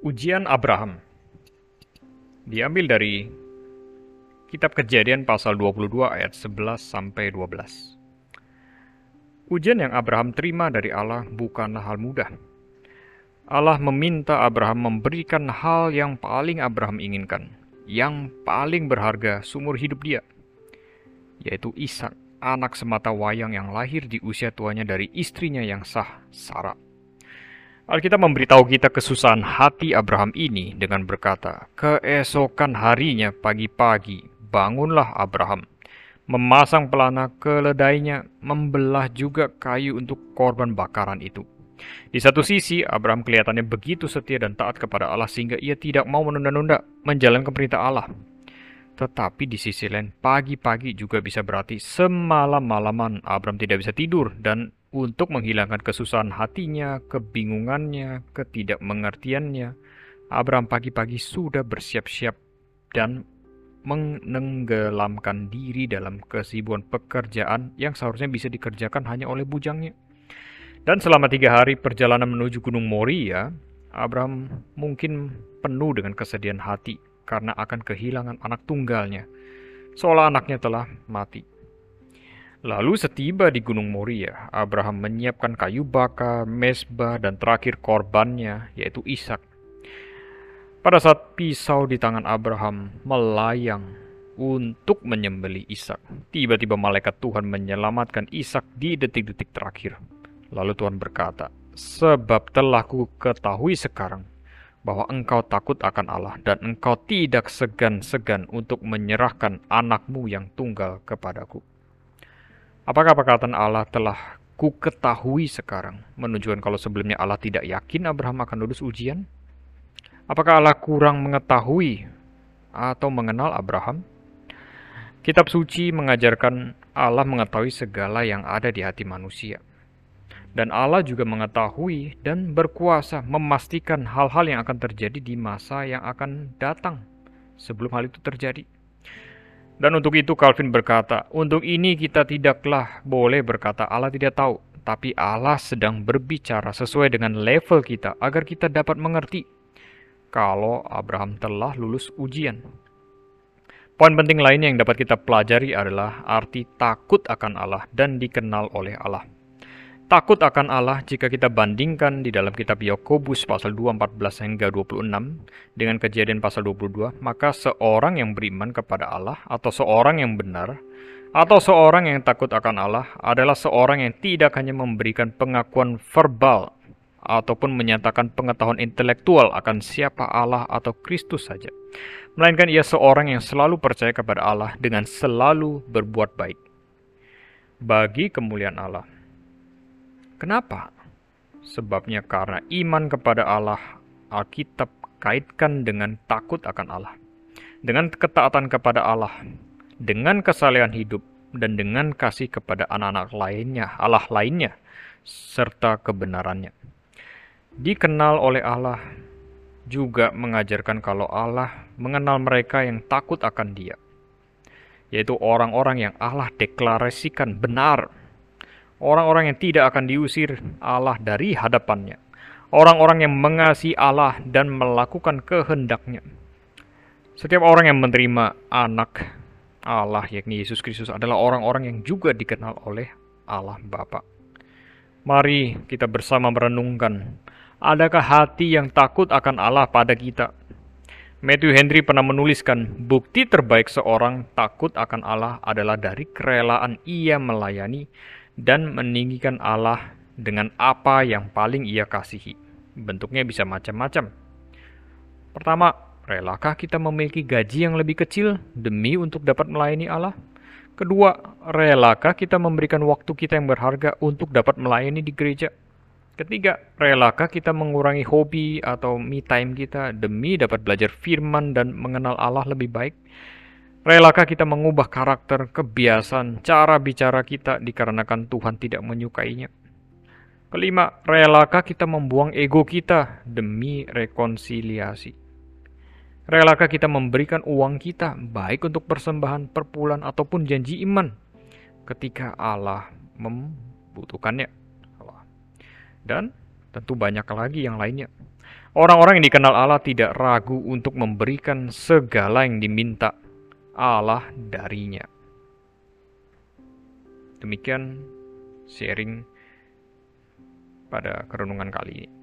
Ujian Abraham diambil dari Kitab Kejadian pasal 22 ayat 11 sampai 12. Ujian yang Abraham terima dari Allah bukanlah hal mudah. Allah meminta Abraham memberikan hal yang paling Abraham inginkan, yang paling berharga sumur hidup dia, yaitu Ishak, anak semata wayang yang lahir di usia tuanya dari istrinya yang sah, Sarah. Alkitab memberitahu kita kesusahan hati Abraham ini dengan berkata, Keesokan harinya pagi-pagi, bangunlah Abraham, memasang pelana keledainya, membelah juga kayu untuk korban bakaran itu. Di satu sisi, Abraham kelihatannya begitu setia dan taat kepada Allah sehingga ia tidak mau menunda-nunda menjalankan perintah Allah. Tetapi di sisi lain, pagi-pagi juga bisa berarti semalam-malaman Abraham tidak bisa tidur dan untuk menghilangkan kesusahan hatinya, kebingungannya, ketidakmengertiannya. Abraham pagi-pagi sudah bersiap-siap dan menenggelamkan diri dalam kesibukan pekerjaan yang seharusnya bisa dikerjakan hanya oleh bujangnya. Dan selama tiga hari perjalanan menuju Gunung Moria, Abraham mungkin penuh dengan kesedihan hati karena akan kehilangan anak tunggalnya, seolah anaknya telah mati. Lalu setiba di Gunung Moria, Abraham menyiapkan kayu bakar, mesbah, dan terakhir korbannya, yaitu Ishak. Pada saat pisau di tangan Abraham melayang untuk menyembeli Ishak, tiba-tiba malaikat Tuhan menyelamatkan Ishak di detik-detik terakhir. Lalu Tuhan berkata, Sebab telah ku ketahui sekarang bahwa engkau takut akan Allah dan engkau tidak segan-segan untuk menyerahkan anakmu yang tunggal kepadaku. Apakah perkataan Allah telah ku ketahui sekarang menunjukkan kalau sebelumnya Allah tidak yakin Abraham akan lulus ujian? Apakah Allah kurang mengetahui atau mengenal Abraham? Kitab suci mengajarkan Allah mengetahui segala yang ada di hati manusia. Dan Allah juga mengetahui dan berkuasa memastikan hal-hal yang akan terjadi di masa yang akan datang sebelum hal itu terjadi. Dan untuk itu Calvin berkata, untuk ini kita tidaklah boleh berkata Allah tidak tahu, tapi Allah sedang berbicara sesuai dengan level kita agar kita dapat mengerti kalau Abraham telah lulus ujian. Poin penting lainnya yang dapat kita pelajari adalah arti takut akan Allah dan dikenal oleh Allah. Takut akan Allah jika kita bandingkan di dalam kitab Yakobus pasal 2 14 hingga 26 dengan kejadian pasal 22, maka seorang yang beriman kepada Allah atau seorang yang benar atau seorang yang takut akan Allah adalah seorang yang tidak hanya memberikan pengakuan verbal ataupun menyatakan pengetahuan intelektual akan siapa Allah atau Kristus saja, melainkan ia seorang yang selalu percaya kepada Allah dengan selalu berbuat baik bagi kemuliaan Allah. Kenapa? Sebabnya karena iman kepada Allah, Alkitab kaitkan dengan takut akan Allah, dengan ketaatan kepada Allah, dengan kesalehan hidup, dan dengan kasih kepada anak-anak lainnya, Allah lainnya, serta kebenarannya. Dikenal oleh Allah juga mengajarkan kalau Allah mengenal mereka yang takut akan Dia, yaitu orang-orang yang Allah deklarasikan benar orang-orang yang tidak akan diusir Allah dari hadapannya, orang-orang yang mengasihi Allah dan melakukan kehendaknya. Setiap orang yang menerima anak Allah, yakni Yesus Kristus, adalah orang-orang yang juga dikenal oleh Allah Bapa. Mari kita bersama merenungkan, adakah hati yang takut akan Allah pada kita? Matthew Henry pernah menuliskan, bukti terbaik seorang takut akan Allah adalah dari kerelaan ia melayani dan meninggikan Allah dengan apa yang paling ia kasihi. Bentuknya bisa macam-macam. Pertama, relakah kita memiliki gaji yang lebih kecil demi untuk dapat melayani Allah? Kedua, relakah kita memberikan waktu kita yang berharga untuk dapat melayani di gereja? Ketiga, relakah kita mengurangi hobi atau me time kita demi dapat belajar firman dan mengenal Allah lebih baik? Relakah kita mengubah karakter, kebiasaan, cara bicara kita dikarenakan Tuhan tidak menyukainya? Kelima, relakah kita membuang ego kita demi rekonsiliasi? Relakah kita memberikan uang kita, baik untuk persembahan, perpuluhan, ataupun janji iman, ketika Allah membutuhkannya? Dan tentu banyak lagi yang lainnya. Orang-orang yang dikenal Allah tidak ragu untuk memberikan segala yang diminta Allah darinya. Demikian sharing pada kerenungan kali ini.